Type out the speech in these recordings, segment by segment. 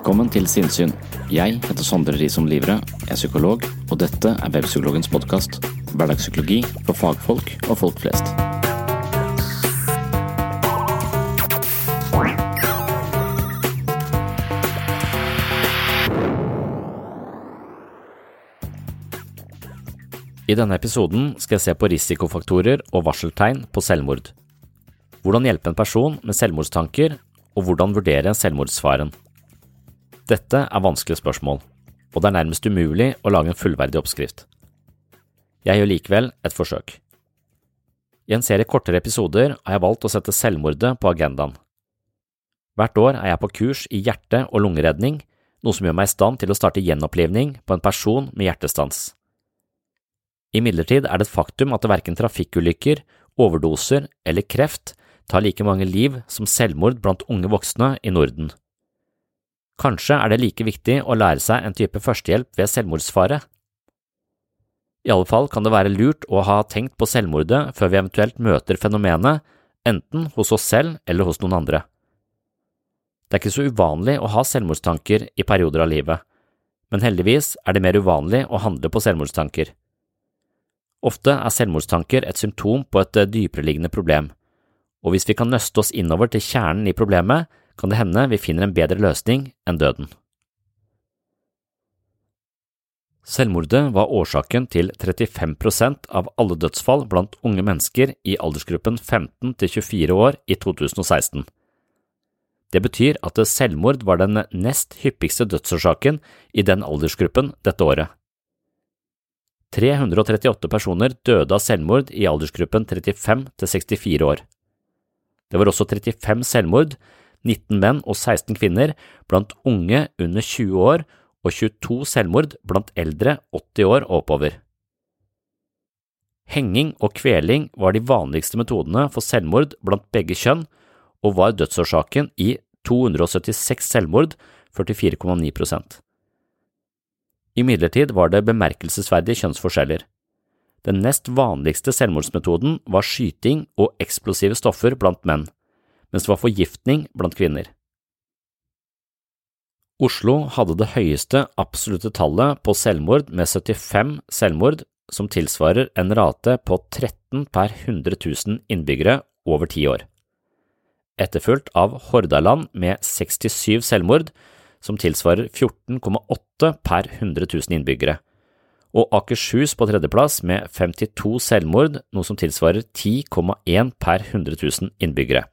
Velkommen til Sinnsyn. Jeg heter Sondre Risom Livre, er psykolog, og dette er Webpsykologens podkast. Hverdagspsykologi for fagfolk og folk flest. I denne episoden skal jeg se på risikofaktorer og varseltegn på selvmord. Hvordan hjelpe en person med selvmordstanker, og hvordan vurdere selvmordsfaren. Dette er vanskelige spørsmål, og det er nærmest umulig å lage en fullverdig oppskrift. Jeg gjør likevel et forsøk. I en serie kortere episoder har jeg valgt å sette selvmordet på agendaen. Hvert år er jeg på kurs i hjerte- og lungeredning, noe som gjør meg i stand til å starte gjenopplivning på en person med hjertestans. Imidlertid er det et faktum at verken trafikkulykker, overdoser eller kreft tar like mange liv som selvmord blant unge voksne i Norden. Kanskje er det like viktig å lære seg en type førstehjelp ved selvmordsfare. I alle fall kan det være lurt å ha tenkt på selvmordet før vi eventuelt møter fenomenet, enten hos oss selv eller hos noen andre. Det er ikke så uvanlig å ha selvmordstanker i perioder av livet, men heldigvis er det mer uvanlig å handle på selvmordstanker. Ofte er selvmordstanker et symptom på et dypereliggende problem, og hvis vi kan nøste oss innover til kjernen i problemet, kan det hende vi finner en bedre løsning enn døden. Selvmordet var årsaken til 35% av alle dødsfall blant unge mennesker i aldersgruppen 15 til 24 år i 2016. Det betyr at selvmord var den nest hyppigste dødsårsaken i den aldersgruppen dette året. 338 personer døde av selvmord i aldersgruppen 35 til 64 år. Det var også 35 selvmord 19 menn og 16 kvinner blant unge under 20 år og 22 selvmord blant eldre 80 år og oppover. Henging og kveling var de vanligste metodene for selvmord blant begge kjønn og var dødsårsaken i 276 selvmord, 44,9% Imidlertid var det bemerkelsesverdige kjønnsforskjeller. Den nest vanligste selvmordsmetoden var skyting og eksplosive stoffer blant menn mens det var forgiftning blant kvinner. Oslo hadde det høyeste absolutte tallet på selvmord med 75 selvmord, som tilsvarer en rate på 13 per 100 000 innbyggere over ti år, etterfulgt av Hordaland med 67 selvmord, som tilsvarer 14,8 per 100 000 innbyggere, og Akershus på tredjeplass med 52 selvmord, noe som tilsvarer 10,1 per 100 000 innbyggere.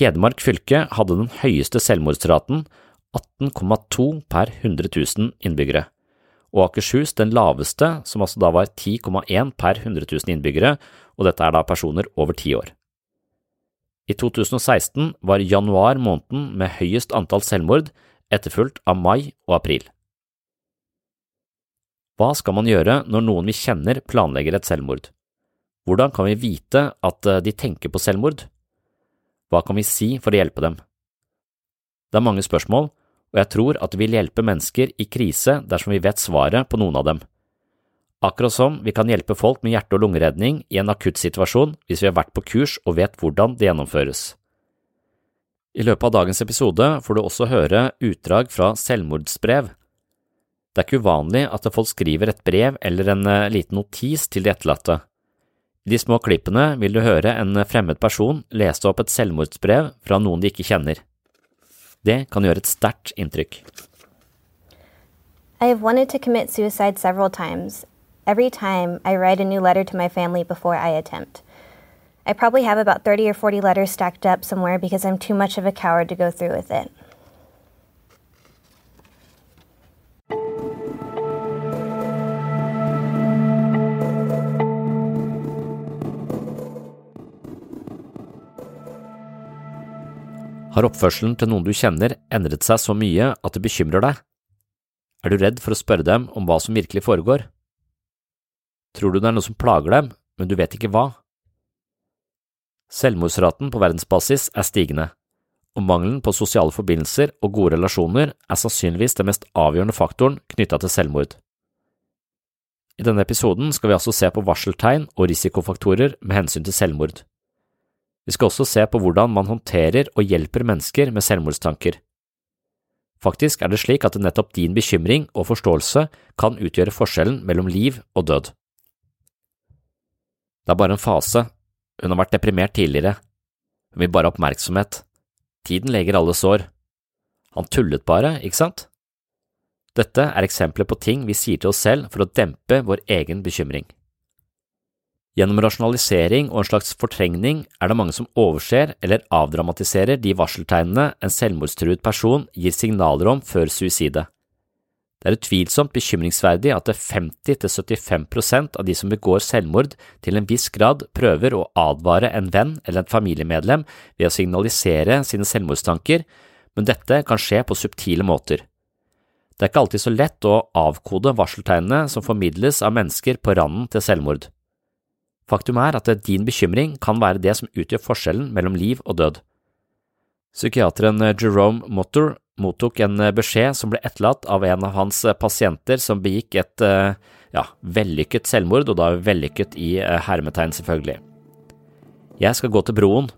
Hedmark fylke hadde den høyeste selvmordsraten, 18,2 per 100 000 innbyggere, og Akershus den laveste, som altså da var 10,1 per 100 000 innbyggere, og dette er da personer over ti år. I 2016 var januar måneden med høyest antall selvmord, etterfulgt av mai og april. Hva skal man gjøre når noen vi kjenner planlegger et selvmord? Hvordan kan vi vite at eh, de tenker på selvmord? Hva kan vi si for å hjelpe dem? Det er mange spørsmål, og jeg tror at det vil hjelpe mennesker i krise dersom vi vet svaret på noen av dem. Akkurat som vi kan hjelpe folk med hjerte- og lungeredning i en akutt situasjon hvis vi har vært på kurs og vet hvordan det gjennomføres. I løpet av dagens episode får du også høre utdrag fra selvmordsbrev. Det er ikke uvanlig at folk skriver et brev eller en eh, liten notis til de etterlatte. I de små klippene vil du høre en fremmed person lese opp et selvmordsbrev fra noen de ikke kjenner. Det kan gjøre et sterkt inntrykk. I have wanted to commit suicide several times. Every time I write a new letter to my family before I attempt. I probably have about 30 or 40 letters stacked up somewhere because I'm too much of a coward to go through with it. Har oppførselen til noen du kjenner endret seg så mye at det bekymrer deg? Er du redd for å spørre dem om hva som virkelig foregår? Tror du det er noe som plager dem, men du vet ikke hva? Selvmordsraten på verdensbasis er stigende, og mangelen på sosiale forbindelser og gode relasjoner er sannsynligvis den mest avgjørende faktoren knytta til selvmord. I denne episoden skal vi altså se på varseltegn og risikofaktorer med hensyn til selvmord. Vi skal også se på hvordan man håndterer og hjelper mennesker med selvmordstanker. Faktisk er det slik at nettopp din bekymring og forståelse kan utgjøre forskjellen mellom liv og død. Det er bare en fase, hun har vært deprimert tidligere, hun vil bare ha oppmerksomhet, tiden leger alle sår. Han tullet bare, ikke sant? Dette er eksempler på ting vi sier til oss selv for å dempe vår egen bekymring. Gjennom rasjonalisering og en slags fortrengning er det mange som overser eller avdramatiserer de varseltegnene en selvmordstruet person gir signaler om før suicidet. Det er utvilsomt bekymringsverdig at det 50–75% av de som begår selvmord, til en viss grad prøver å advare en venn eller en familiemedlem ved å signalisere sine selvmordstanker, men dette kan skje på subtile måter. Det er ikke alltid så lett å avkode varseltegnene som formidles av mennesker på randen til selvmord. Faktum er at din bekymring kan være det som utgjør forskjellen mellom liv og død. Psykiateren Jerome Motter mottok en beskjed som ble etterlatt av en av hans pasienter som begikk et ja, vellykket selvmord, og da vellykket i hermetegn, selvfølgelig. Jeg skal gå til broen.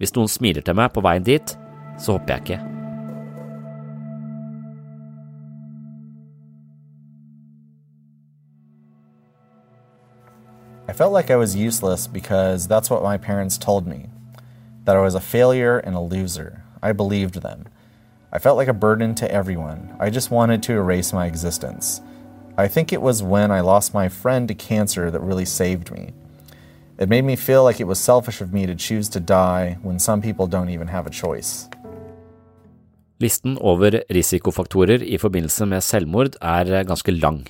Hvis noen smiler til meg på veien dit, så hopper jeg ikke. I felt like I was useless because that's what my parents told me that I was a failure and a loser. I believed them. I felt like a burden to everyone. I just wanted to erase my existence. I think it was when I lost my friend to cancer that really saved me. It made me feel like it was selfish of me to choose to die when some people don't even have a choice. Listen over risikofaktorer i forbindelse med selvmord er ganske lang.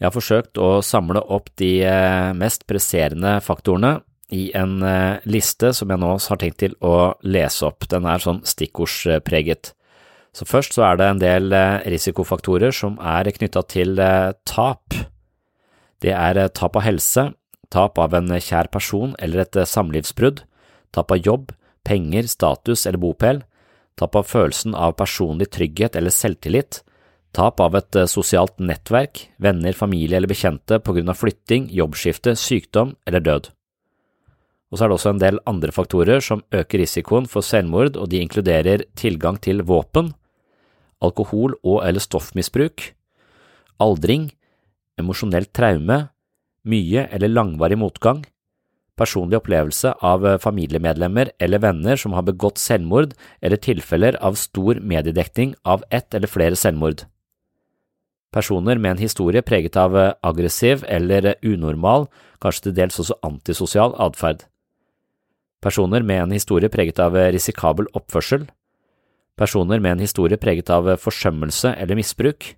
Jeg har forsøkt å samle opp de mest presserende faktorene i en liste som jeg nå har tenkt til å lese opp. Den er sånn stikkordspreget. Så først så er det en del risikofaktorer som er knytta til tap. Det er tap av helse, tap av en kjær person eller et samlivsbrudd, tap av jobb, penger, status eller bopel, tap av følelsen av personlig trygghet eller selvtillit, tap av et sosialt nettverk, venner, familie eller bekjente på grunn av flytting, jobbskifte, sykdom eller død. Og så er det også en del andre faktorer som øker risikoen for selvmord, og de inkluderer tilgang til våpen, alkohol- og eller stoffmisbruk, aldring, emosjonelt traume, mye eller langvarig motgang, personlig opplevelse av familiemedlemmer eller venner som har begått selvmord eller tilfeller av stor mediedekning av ett eller flere selvmord. Personer med en historie preget av aggressiv eller unormal, kanskje til dels også antisosial atferd. Personer med en historie preget av risikabel oppførsel. Personer med en historie preget av forsømmelse eller misbruk.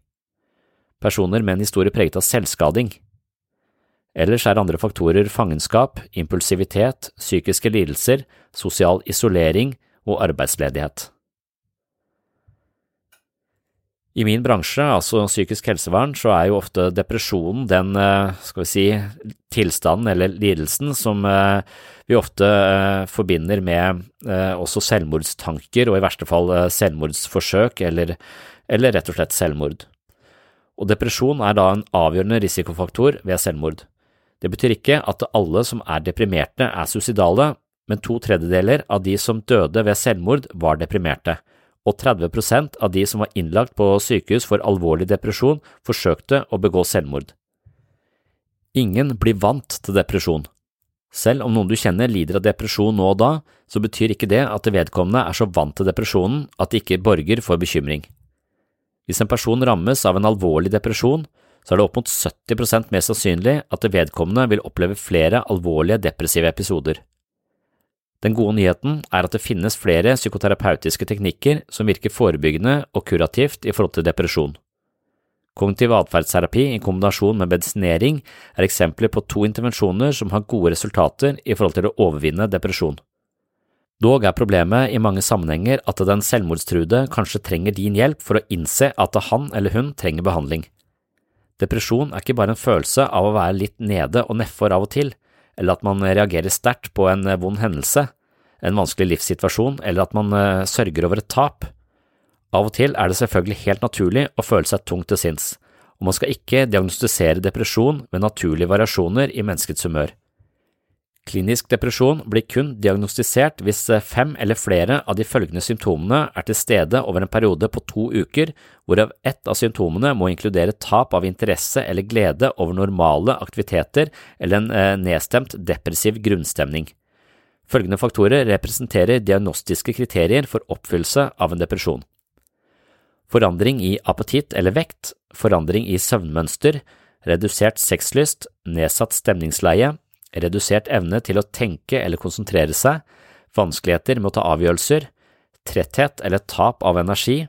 Personer med en historie preget av selvskading. Ellers er andre faktorer fangenskap, impulsivitet, psykiske lidelser, sosial isolering og arbeidsledighet. I min bransje, altså psykisk helsevern, så er jo ofte depresjonen den, eh, skal vi si, tilstanden eller lidelsen som eh, vi ofte eh, forbinder med også selvmordstanker og i verste fall selvmordsforsøk eller, eller rett og slett selvmord. Og depresjon er da en avgjørende risikofaktor ved selvmord. Det betyr ikke at alle som er deprimerte er suicidale, men to tredjedeler av de som døde ved selvmord var deprimerte og 30% av de som var innlagt på sykehus for alvorlig depresjon, forsøkte å begå selvmord. Ingen blir vant til depresjon. Selv om noen du kjenner lider av depresjon nå og da, så betyr ikke det at vedkommende er så vant til depresjonen at de ikke borger for bekymring. Hvis en person rammes av en alvorlig depresjon, så er det opp mot 70% mer sannsynlig at vedkommende vil oppleve flere alvorlige depressive episoder. Den gode nyheten er at det finnes flere psykoterapeutiske teknikker som virker forebyggende og kurativt i forhold til depresjon. Kognitiv atferdsterapi i kombinasjon med medisinering er eksempler på to intervensjoner som har gode resultater i forhold til å overvinne depresjon. Dog er problemet i mange sammenhenger at den selvmordstruede kanskje trenger din hjelp for å innse at han eller hun trenger behandling. Depresjon er ikke bare en følelse av å være litt nede og nedfor av og til, eller at man reagerer sterkt på en eh, vond hendelse, en vanskelig livssituasjon, eller at man eh, sørger over et tap. Av og til er det selvfølgelig helt naturlig å føle seg tungt til sinns, og man skal ikke diagnostisere depresjon med naturlige variasjoner i menneskets humør. Klinisk depresjon blir kun diagnostisert hvis eh, fem eller flere av de følgende symptomene er til stede over en periode på to uker, hvorav ett av symptomene må inkludere tap av interesse eller glede over normale aktiviteter eller en eh, nedstemt depressiv grunnstemning. Følgende faktorer representerer diagnostiske kriterier for oppfyllelse av en depresjon. Forandring i appetitt eller vekt, forandring i søvnmønster, redusert sexlyst, nedsatt stemningsleie, redusert evne til å tenke eller konsentrere seg, vanskeligheter med å ta avgjørelser, tretthet eller tap av energi,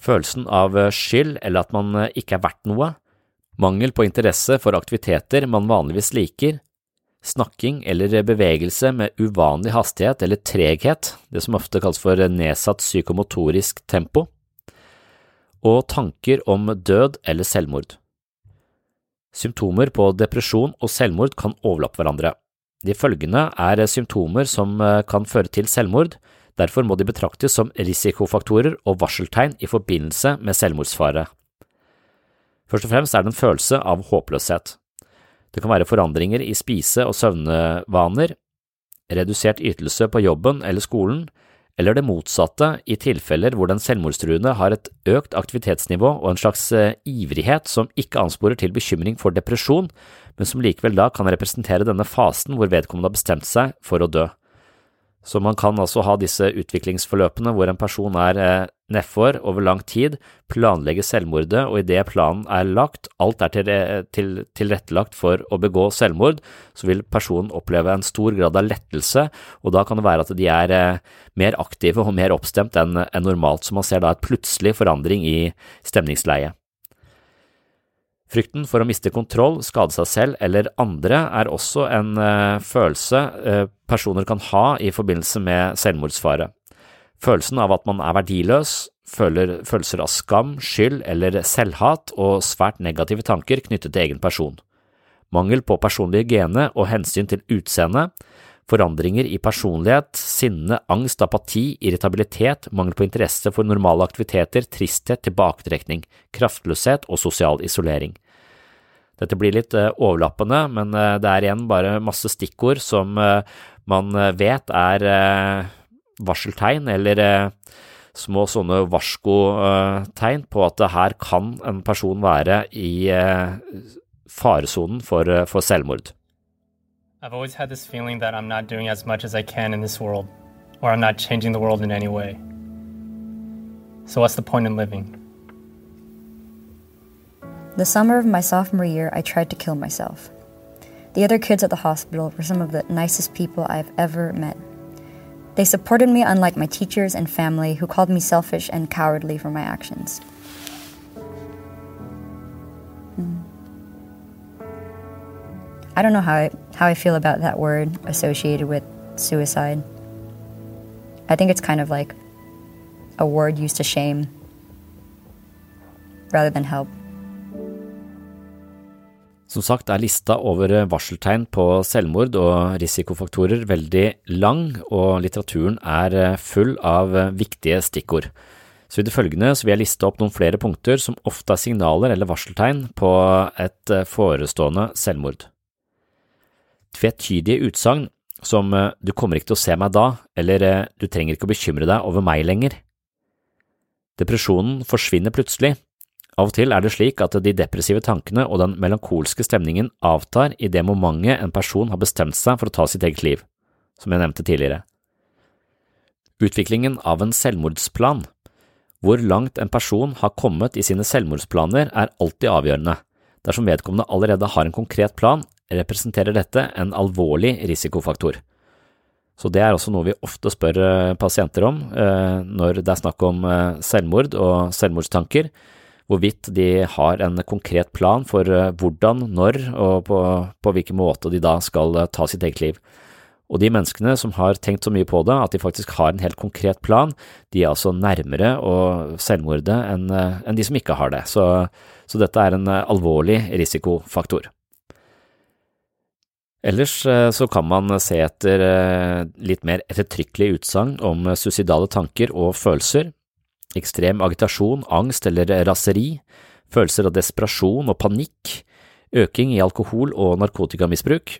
følelsen av skyld eller at man ikke er verdt noe, mangel på interesse for aktiviteter man vanligvis liker, snakking eller bevegelse med uvanlig hastighet eller treghet, det som ofte kalles for nedsatt psykomotorisk tempo, og tanker om død eller selvmord. Symptomer på depresjon og selvmord kan overlappe hverandre. De følgende er symptomer som eh, kan føre til selvmord, derfor må de betraktes som risikofaktorer og varseltegn i forbindelse med selvmordsfare. Først og fremst er det en følelse av håpløshet. Det kan være forandringer i spise- og søvnevaner, redusert ytelse på jobben eller skolen, eller det motsatte i tilfeller hvor den selvmordstruende har et økt aktivitetsnivå og en slags eh, ivrighet som ikke ansporer til bekymring for depresjon, men som likevel da kan representere denne fasen hvor vedkommende har bestemt seg for å dø. Så man kan altså ha disse utviklingsforløpene hvor en person er eh, nedfor over lang tid, planlegger selvmordet, og idet planen er lagt, alt er til, tilrettelagt for å begå selvmord, så vil personen oppleve en stor grad av lettelse, og da kan det være at de er eh, mer aktive og mer oppstemt enn, enn normalt, så man ser da et plutselig forandring i stemningsleie. Frykten for å miste kontroll, skade seg selv eller andre er også en uh, følelse personer kan ha i forbindelse med selvmordsfare. Følelsen av at man er verdiløs, føler følelser av skam, skyld eller selvhat og svært negative tanker knyttet til egen person. Mangel på personlig hygiene og hensyn til utseende, forandringer i personlighet, sinne, angst, apati, irritabilitet, mangel på interesse for normale aktiviteter, tristhet, tilbaketrekning, kraftløshet og sosial isolering. Dette blir litt uh, overlappende, men uh, det er igjen bare masse stikkord som uh, man vet er varseltegn, eller små sånne varskotegn på at her kan en person være i faresonen for, for selvmord. I've always had this feeling that I'm not doing as much as I can in this world, or I'm not changing the world in any way. So, what's the point in living? The summer of my sophomore year, I tried to kill myself. The other kids at the hospital were some of the nicest people I've ever met. They supported me, unlike my teachers and family, who called me selfish and cowardly for my actions. Hmm. I don't know how I, how I feel about that word associated with suicide. I think it's kind of like a word used to shame rather than help. Som sagt er lista over varseltegn på selvmord og risikofaktorer veldig lang, og litteraturen er full av viktige stikkord. Så i det følgende vil jeg liste opp noen flere punkter som ofte er signaler eller varseltegn på et eh, forestående selvmord. Tvetydige utsagn som eh, du kommer ikke til å se meg da, eller eh, du trenger ikke å bekymre deg over meg lenger. Depresjonen forsvinner plutselig. Av og til er det slik at de depressive tankene og den melankolske stemningen avtar i det momentet en person har bestemt seg for å ta sitt eget liv, som jeg nevnte tidligere. Utviklingen av en selvmordsplan hvor langt en person har kommet i sine selvmordsplaner er alltid avgjørende. Dersom vedkommende allerede har en konkret plan, representerer dette en alvorlig risikofaktor. Så det er også noe vi ofte spør eh, pasienter om eh, når det er snakk om eh, selvmord og selvmordstanker, hvorvidt de har en konkret plan for hvordan, når og på, på hvilken måte de da skal ta sitt eget liv. Og de menneskene som har tenkt så mye på det at de faktisk har en helt konkret plan, de er altså nærmere å selvmorde enn eh, en de som ikke har det. Så, så, dette er en eh, alvorlig risikofaktor. Ellers eh, så kan man se etter litt mer ettertrykkelige utsagn om suicidale tanker og følelser, ekstrem agitasjon, angst eller raseri, følelser av desperasjon og panikk, øking i alkohol- og narkotikamisbruk,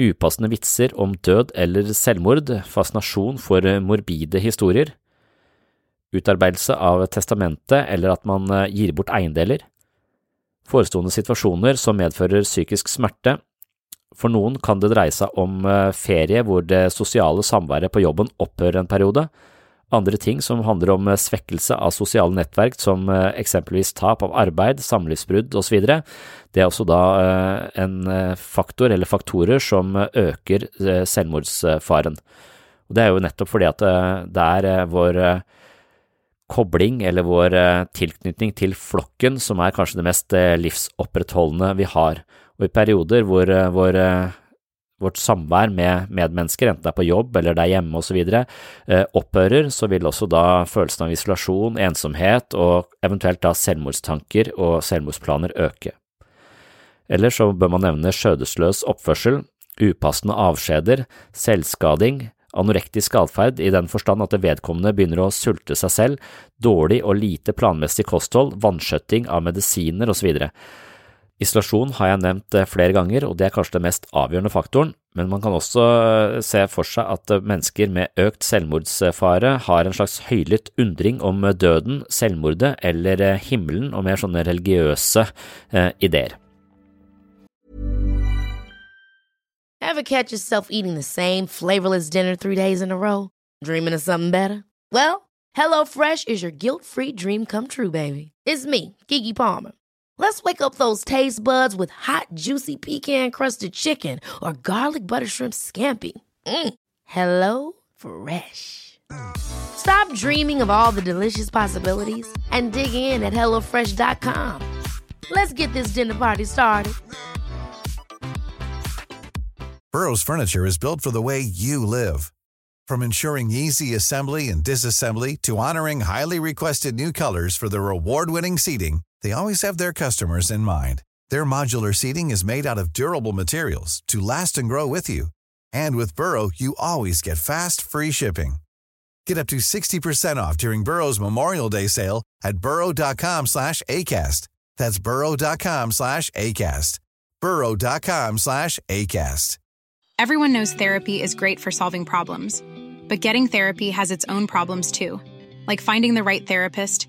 upassende vitser om død eller selvmord, fascinasjon for morbide historier, utarbeidelse av testamentet eller at man eh, gir bort eiendeler, forestående situasjoner som medfører psykisk smerte. For noen kan det dreie seg om eh, ferie hvor det sosiale samværet på jobben opphører en periode, andre ting som handler om eh, svekkelse av sosiale nettverk, som eh, eksempelvis tap av arbeid, samlivsbrudd osv., det er også da eh, en faktor eller faktorer som øker selvmordsfaren. Og Det er jo nettopp fordi at det er vår kobling eller vår tilknytning til flokken som er kanskje det mest livsopprettholdende vi har. Og i perioder hvor vår vårt samvær med medmennesker, enten det er på jobb eller det er hjemme osv., eh, opphører, så vil også da følelsen av isolasjon, ensomhet og eventuelt da selvmordstanker og selvmordsplaner øke. Eller så bør man nevne skjødesløs oppførsel, upassende avskjeder, selvskading, anorektisk atferd i den forstand at det vedkommende begynner å sulte seg selv, dårlig og lite planmessig kosthold, vanskjøtting av medisiner osv. Isolasjon har jeg nevnt eh, flere ganger, og det er kanskje den mest avgjørende faktoren, men man kan også eh, se for seg at eh, mennesker med økt selvmordsfare har en slags høylytt undring om døden, selvmordet eller himmelen og mer sånne religiøse ideer. Ever catch yourself eating the same flavorless dinner three days in a row? Dreaming of something better? Well, HelloFresh is your guilt-free dream come true, baby. It's me, Kiki Palmer. Let's wake up those taste buds with hot, juicy pecan crusted chicken or garlic butter shrimp scampi. Mm. Hello Fresh. Stop dreaming of all the delicious possibilities and dig in at HelloFresh.com. Let's get this dinner party started. Burrow's Furniture is built for the way you live. From ensuring easy assembly and disassembly to honoring highly requested new colors for their award winning seating, they always have their customers in mind. Their modular seating is made out of durable materials to last and grow with you. And with Burrow, you always get fast, free shipping. Get up to 60% off during Burrow's Memorial Day sale at burrow.com slash ACAST. That's burrow.com slash ACAST. burrow.com slash ACAST. Everyone knows therapy is great for solving problems. But getting therapy has its own problems too, like finding the right therapist,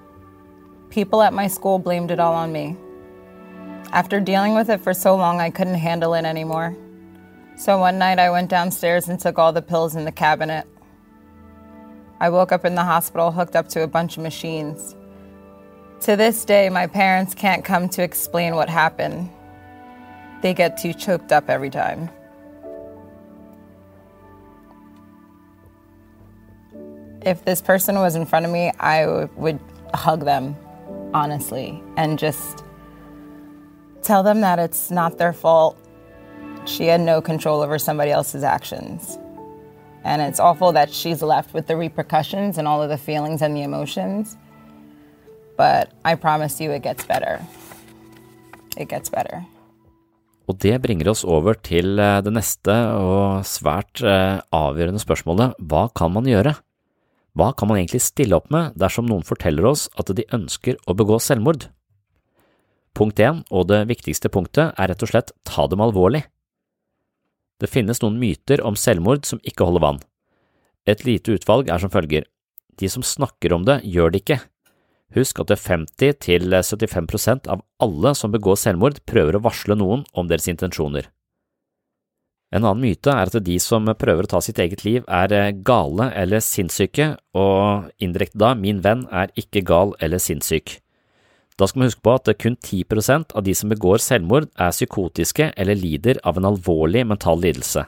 People at my school blamed it all on me. After dealing with it for so long, I couldn't handle it anymore. So one night I went downstairs and took all the pills in the cabinet. I woke up in the hospital hooked up to a bunch of machines. To this day, my parents can't come to explain what happened. They get too choked up every time. If this person was in front of me, I would hug them, honestly, and just tell them that it's not their fault. She had no control over somebody else's actions. And it's awful that she's left with the repercussions and all of the feelings and the emotions. But I promise you, it gets better. It gets better. Og det bringer oss over til eh, det neste og svært eh, avgjørende spørsmålet hva kan man gjøre? Hva kan man egentlig stille opp med dersom noen forteller oss at de ønsker å begå selvmord? Punkt én, og det viktigste punktet, er rett og slett ta dem alvorlig. Det finnes noen myter om selvmord som ikke holder vann. Et lite utvalg er som følger. De som snakker om det, gjør det ikke. Husk at 50–75% av alle som begår selvmord, prøver å varsle noen om deres intensjoner. En annen myte er at de som prøver å ta sitt eget liv, er eh, gale eller sinnssyke, og indirekte da, min venn er ikke gal eller sinnssyk. Da skal man huske på at kun 10% av de som begår selvmord, er psykotiske eller lider av en alvorlig mental lidelse.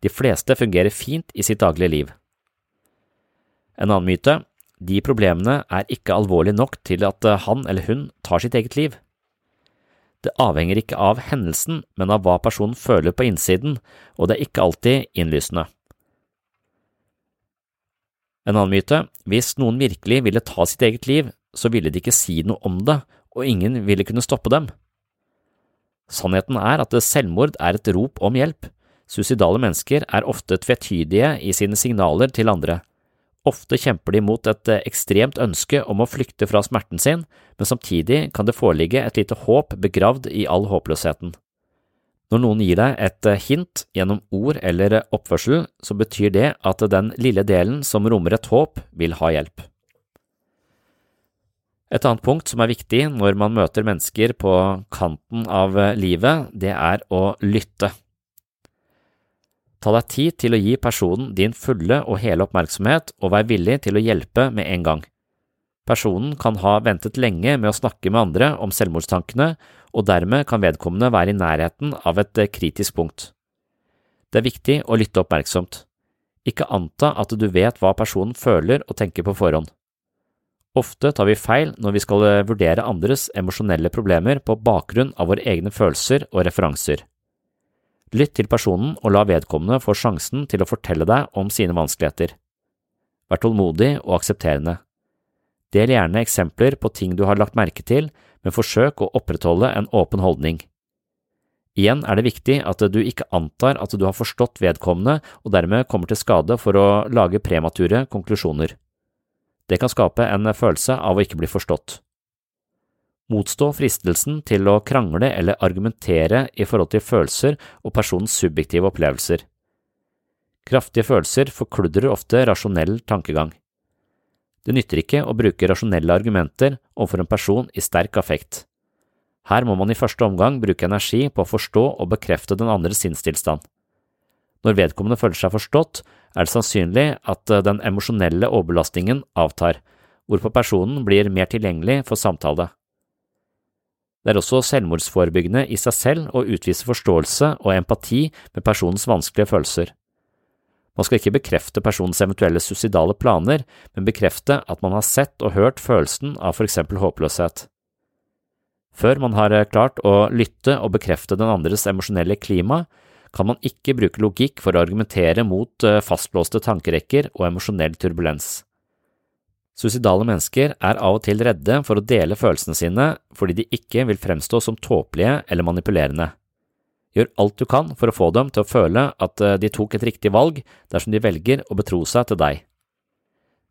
De fleste fungerer fint i sitt daglige liv. En annen myte, de problemene er ikke alvorlige nok til at han eller hun tar sitt eget liv. Det avhenger ikke av hendelsen, men av hva personen føler på innsiden, og det er ikke alltid innlysende. En annen myte, hvis noen virkelig ville ta sitt eget liv, så ville de ikke si noe om det, og ingen ville kunne stoppe dem. Sannheten er at selvmord er et rop om hjelp. Suicidale mennesker er ofte tvetydige i sine signaler til andre. Ofte kjemper de mot et ekstremt ønske om å flykte fra smerten sin, men samtidig kan det foreligge et lite håp begravd i all håpløsheten. Når noen gir deg et hint gjennom ord eller oppførsel, så betyr det at den lille delen som rommer et håp, vil ha hjelp. Et annet punkt som er viktig når man møter mennesker på kanten av livet, det er å lytte. Ta deg tid til å gi personen din fulle og hele oppmerksomhet, og vær villig til å hjelpe med en gang. Personen kan ha ventet lenge med å snakke med andre om selvmordstankene, og dermed kan vedkommende være i nærheten av et kritisk punkt. Det er viktig å lytte oppmerksomt. Ikke anta at du vet hva personen føler og tenker på forhånd. Ofte tar vi feil når vi skal vurdere andres emosjonelle problemer på bakgrunn av våre egne følelser og referanser. Lytt til personen og la vedkommende få sjansen til å fortelle deg om sine vanskeligheter. Vær tålmodig og aksepterende. Del gjerne eksempler på ting du har lagt merke til, men forsøk å opprettholde en åpen holdning. Igjen er det viktig at du ikke antar at du har forstått vedkommende og dermed kommer til skade for å lage premature konklusjoner. Det kan skape en følelse av å ikke bli forstått. Motstå fristelsen til å krangle eller argumentere i forhold til følelser og personens subjektive opplevelser. Kraftige følelser forkludrer ofte rasjonell tankegang. Det nytter ikke å bruke rasjonelle argumenter overfor en person i sterk affekt. Her må man i første omgang bruke energi på å forstå og bekrefte den andres sinnstilstand. Når vedkommende føler seg forstått, er det sannsynlig at den emosjonelle overbelastningen avtar, hvorpå personen blir mer tilgjengelig for samtale. Det er også selvmordsforebyggende i seg selv å utvise forståelse og empati med personens vanskelige følelser. Man skal ikke bekrefte personens eventuelle suicidale planer, men bekrefte at man har sett og hørt følelsen av for eksempel håpløshet. Før man har klart å lytte og bekrefte den andres emosjonelle klima, kan man ikke bruke logikk for å argumentere mot fastlåste tankerekker og emosjonell turbulens. Suicidale mennesker er av og til redde for å dele følelsene sine fordi de ikke vil fremstå som tåpelige eller manipulerende. Gjør alt du kan for å få dem til å føle at de tok et riktig valg dersom de velger å betro seg til deg.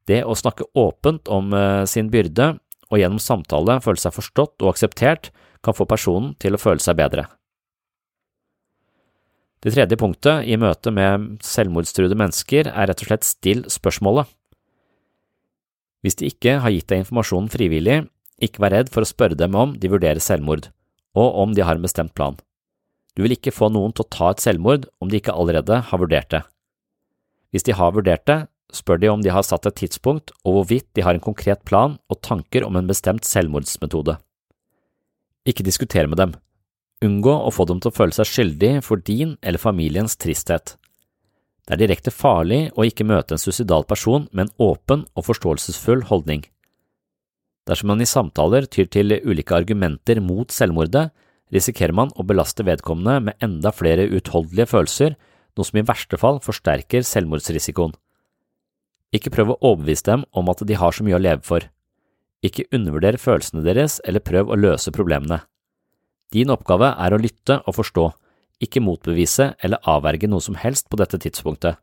Det å snakke åpent om sin byrde og gjennom samtale føle seg forstått og akseptert kan få personen til å føle seg bedre. Det tredje punktet i møte med selvmordstruede mennesker er rett og slett still spørsmålet. Hvis de ikke har gitt deg informasjonen frivillig, ikke vær redd for å spørre dem om de vurderer selvmord, og om de har en bestemt plan. Du vil ikke få noen til å ta et selvmord om de ikke allerede har vurdert det. Hvis de har vurdert det, spør de om de har satt et tidspunkt og hvorvidt de har en konkret plan og tanker om en bestemt selvmordsmetode. Ikke diskuter med dem. Unngå å få dem til å føle seg skyldig for din eller familiens tristhet. Det er direkte farlig å ikke møte en suicidal person med en åpen og forståelsesfull holdning. Dersom man i samtaler tyr til ulike argumenter mot selvmordet, risikerer man å belaste vedkommende med enda flere utholdelige følelser, noe som i verste fall forsterker selvmordsrisikoen. Ikke prøv å overbevise dem om at de har så mye å leve for. Ikke undervurder følelsene deres eller prøv å løse problemene. Din oppgave er å lytte og forstå, ikke motbevise eller avverge noe som helst på dette tidspunktet.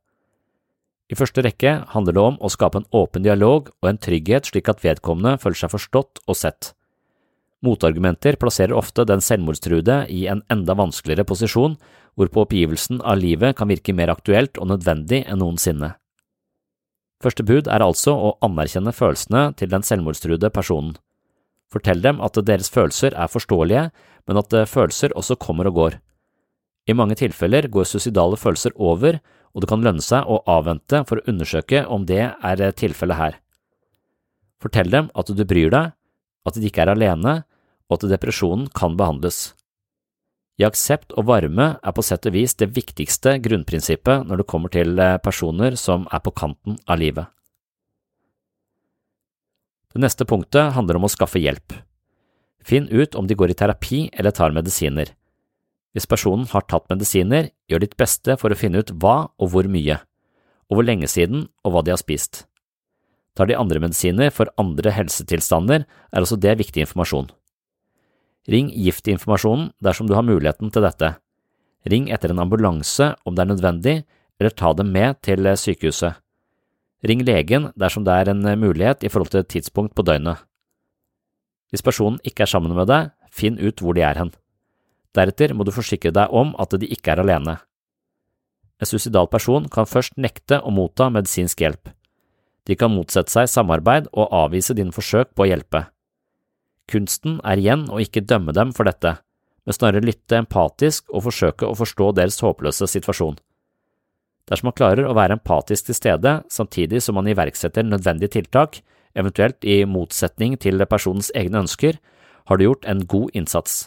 I første rekke handler det om å skape en åpen dialog og en trygghet slik at vedkommende føler seg forstått og sett. Motargumenter plasserer ofte den selvmordstruede i en enda vanskeligere posisjon, hvorpå oppgivelsen av livet kan virke mer aktuelt og nødvendig enn noensinne. Første bud er altså å anerkjenne følelsene til den selvmordstruede personen. Fortell dem at deres følelser er forståelige, men at følelser også kommer og går. I mange tilfeller går suicidale følelser over, og det kan lønne seg å avvente for å undersøke om det er tilfellet her. Fortell dem at du bryr deg, at de ikke er alene, og at depresjonen kan behandles. I aksept og varme er på sett og vis det viktigste grunnprinsippet når det kommer til eh, personer som er på kanten av livet. Det neste punktet handler om å skaffe hjelp. Finn ut om de går i terapi eller tar medisiner. Hvis personen har tatt medisiner, gjør ditt beste for å finne ut hva og hvor mye, og hvor lenge siden og hva de har spist. Tar de andre medisiner for andre helsetilstander, er også det viktig informasjon. Ring giftinformasjonen dersom du har muligheten til dette. Ring etter en ambulanse om det er nødvendig, eller ta dem med til sykehuset. Ring legen dersom det er en mulighet i forhold til tidspunkt på døgnet. Hvis personen ikke er sammen med deg, finn ut hvor de er hen. Deretter må du forsikre deg om at de ikke er alene. En suicidal person kan først nekte å motta medisinsk hjelp. De kan motsette seg samarbeid og avvise dine forsøk på å hjelpe. Kunsten er igjen å ikke dømme dem for dette, men snarere lytte empatisk og forsøke å forstå deres håpløse situasjon. Dersom man klarer å være empatisk til stede samtidig som man iverksetter nødvendige tiltak, eventuelt i motsetning til personens egne ønsker, har du gjort en god innsats.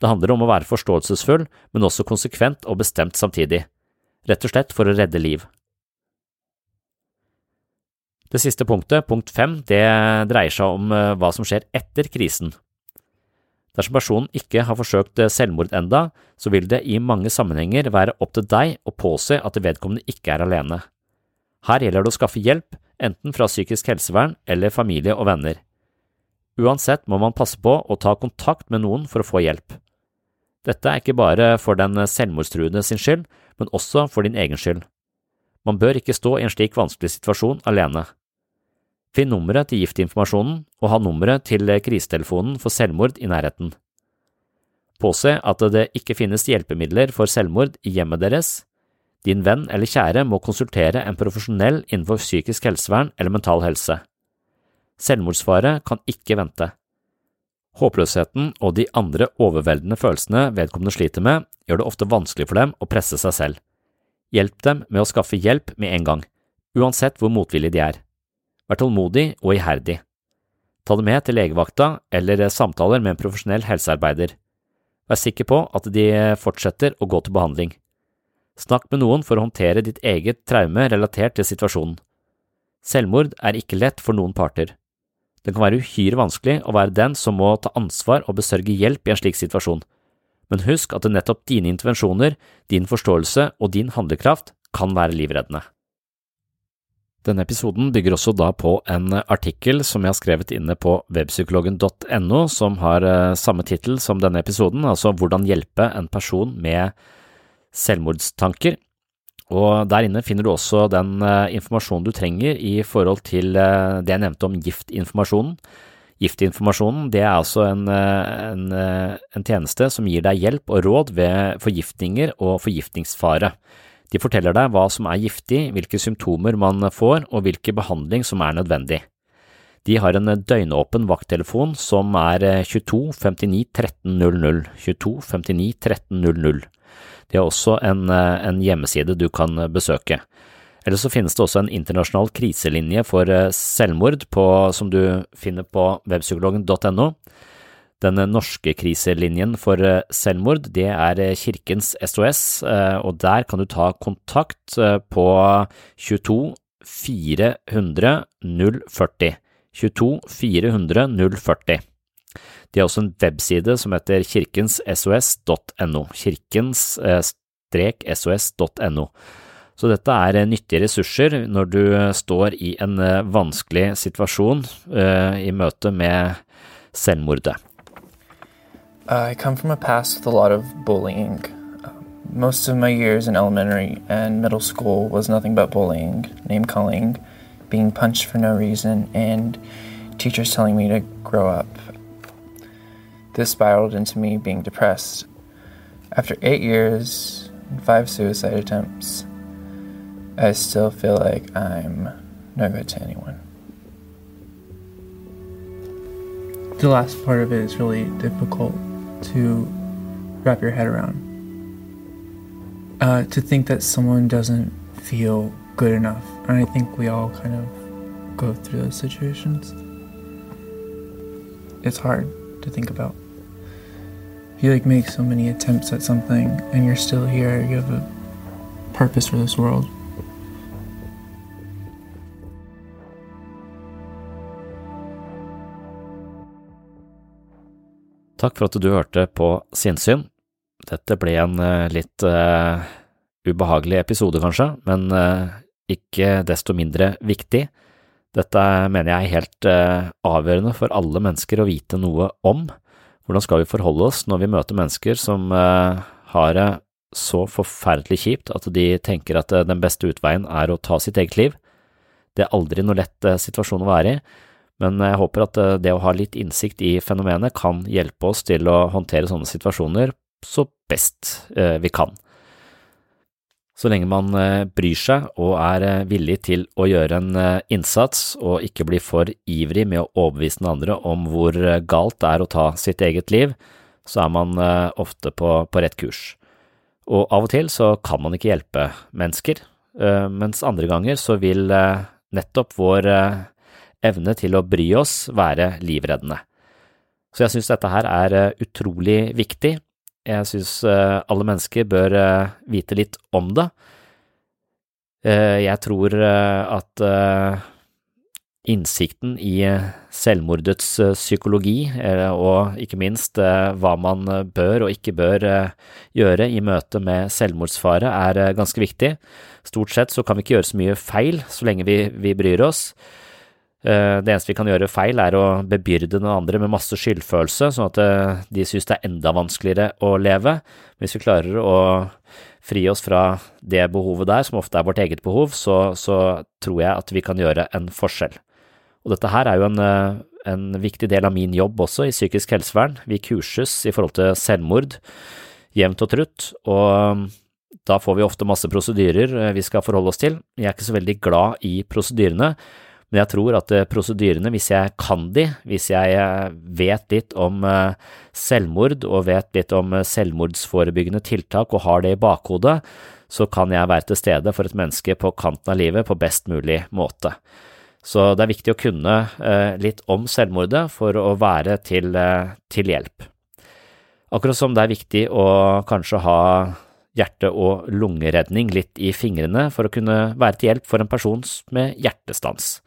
Det handler om å være forståelsesfull, men også konsekvent og bestemt samtidig, rett og slett for å redde liv. Det siste punktet, punkt fem, det dreier seg om eh, hva som skjer etter krisen. Dersom personen ikke har forsøkt eh, selvmord enda, så vil det i mange sammenhenger være opp til deg å påse at vedkommende ikke er alene. Her gjelder det å skaffe hjelp, enten fra psykisk helsevern eller familie og venner. Uansett må man passe på å ta kontakt med noen for å få hjelp. Dette er ikke bare for den selvmordstruende sin skyld, men også for din egen skyld. Man bør ikke stå i en slik vanskelig situasjon alene. Finn nummeret til giftinformasjonen og ha nummeret til krisetelefonen for selvmord i nærheten. Påse at det ikke finnes hjelpemidler for selvmord i hjemmet deres. Din venn eller kjære må konsultere en profesjonell innenfor psykisk helsevern eller mental helse. Selvmordsfare kan ikke vente. Håpløsheten og de andre overveldende følelsene vedkommende sliter med, gjør det ofte vanskelig for dem å presse seg selv. Hjelp dem med å skaffe hjelp med en gang, uansett hvor motvillige de er. Vær tålmodig og iherdig. Ta det med til legevakta eller samtaler med en profesjonell helsearbeider. Vær sikker på at de fortsetter å gå til behandling. Snakk med noen for å håndtere ditt eget traume relatert til situasjonen. Selvmord er ikke lett for noen parter. Det kan være uhyre vanskelig å være den som må ta ansvar og besørge hjelp i en slik situasjon, men husk at det nettopp dine intervensjoner, din forståelse og din handlekraft kan være livreddende. Denne episoden bygger også da på en artikkel som jeg har skrevet inne på webpsykologen.no, som har eh, samme tittel som denne episoden, altså Hvordan hjelpe en person med selvmordstanker. Og Der inne finner du også den eh, informasjonen du trenger i forhold til eh, det jeg nevnte om giftinformasjonen. Giftinformasjonen det er altså en, en, en tjeneste som gir deg hjelp og råd ved forgiftninger og forgiftningsfare. De forteller deg hva som er giftig, hvilke symptomer man får og hvilken behandling som er nødvendig. De har en døgnåpen vakttelefon som er 22 59 13 00, 22 59 13 00. De har også en, en hjemmeside du kan besøke. Eller så finnes det også en internasjonal kriselinje for selvmord på, som du finner på webpsykologen.no. Den norske kriselinjen for selvmord, det er Kirkens SOS, og der kan du ta kontakt på 22 400 040. 22 400 040. De har også en webside som heter kirkenssos.no, kirkens-sos.no. Så dette er nyttige ressurser når du står i en vanskelig situasjon i møte med selvmordet. I come from a past with a lot of bullying. Most of my years in elementary and middle school was nothing but bullying, name calling, being punched for no reason, and teachers telling me to grow up. This spiraled into me being depressed. After eight years and five suicide attempts, I still feel like I'm no good to anyone. The last part of it is really difficult to wrap your head around. Uh, to think that someone doesn't feel good enough. And I think we all kind of go through those situations. It's hard to think about. You like make so many attempts at something and you're still here, you have a purpose for this world. Takk for at du hørte på Sinnsyn. Dette ble en uh, litt uh, ubehagelig episode, kanskje, men uh, ikke desto mindre viktig. Dette mener jeg er helt avgjørende for alle mennesker å vite noe om. Hvordan skal vi forholde oss når vi møter mennesker som har det så forferdelig kjipt at de tenker at den beste utveien er å ta sitt eget liv? Det er aldri noe lett situasjon å være i, men jeg håper at det å ha litt innsikt i fenomenet kan hjelpe oss til å håndtere sånne situasjoner så best vi kan. Så lenge man bryr seg og er villig til å gjøre en innsats og ikke blir for ivrig med å overbevise den andre om hvor galt det er å ta sitt eget liv, så er man ofte på, på rett kurs. Og av og til så kan man ikke hjelpe mennesker, mens andre ganger så vil nettopp vår evne til å bry oss være livreddende. Så jeg synes dette her er utrolig viktig, jeg synes alle mennesker bør vite litt om det. Jeg tror at innsikten i selvmordets psykologi, og ikke minst hva man bør og ikke bør gjøre i møte med selvmordsfare, er ganske viktig. Stort sett så kan vi ikke gjøre så mye feil så lenge vi, vi bryr oss. Det eneste vi kan gjøre feil, er å bebyrde den andre med masse skyldfølelse, sånn at de synes det er enda vanskeligere å leve. Hvis vi klarer å fri oss fra det behovet der, som ofte er vårt eget behov, så, så tror jeg at vi kan gjøre en forskjell. Og dette her er jo en, en viktig del av min jobb også i psykisk helsevern. Vi kurses i forhold til selvmord jevnt og trutt, og da får vi ofte masse prosedyrer vi skal forholde oss til. Jeg er ikke så veldig glad i prosedyrene, men jeg tror at prosedyrene, hvis jeg kan de, hvis jeg vet litt om selvmord og vet litt om selvmordsforebyggende tiltak og har det i bakhodet, så kan jeg være til stede for et menneske på kanten av livet på best mulig måte. Så det er viktig å kunne litt om selvmordet for å være til, til hjelp. Akkurat som det er viktig å kanskje ha hjerte- og lungeredning litt i fingrene for å kunne være til hjelp for en person med hjertestans.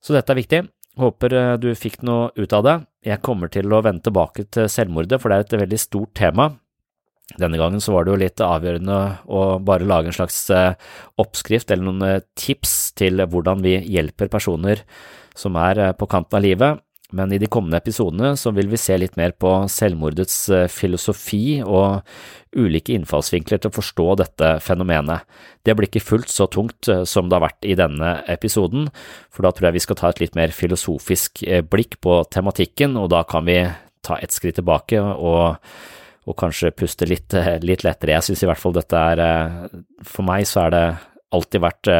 Så dette er viktig. Håper du fikk noe ut av det. Jeg kommer til å vende tilbake til selvmordet, for det er et veldig stort tema. Denne gangen så var det jo litt avgjørende å bare lage en slags oppskrift eller noen tips til hvordan vi hjelper personer som er på kanten av livet, men i de kommende episodene så vil vi se litt mer på selvmordets filosofi og ulike innfallsvinkler til å forstå dette fenomenet. Det blir ikke fullt så tungt som det har vært i denne episoden, for da tror jeg vi skal ta et litt mer filosofisk blikk på tematikken, og da kan vi ta et skritt tilbake og, og kanskje puste litt, litt lettere. Jeg synes i hvert fall dette er, for meg så er det alltid vært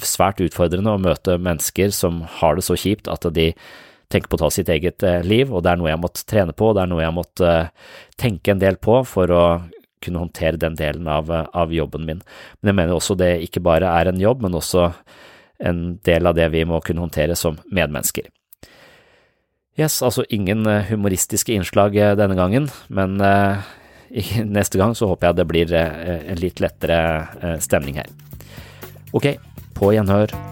svært utfordrende å møte mennesker som har det så kjipt at de tenke på å ta sitt eget liv, og det er noe jeg måtte trene på, og det er noe jeg måtte tenke en del på for å kunne håndtere den delen av, av jobben min. Men jeg mener også det ikke bare er en jobb, men også en del av det vi må kunne håndtere som medmennesker. Yes, altså ingen humoristiske innslag denne gangen, men neste gang så håper jeg det blir en litt lettere stemning her. Ok, på gjenhør.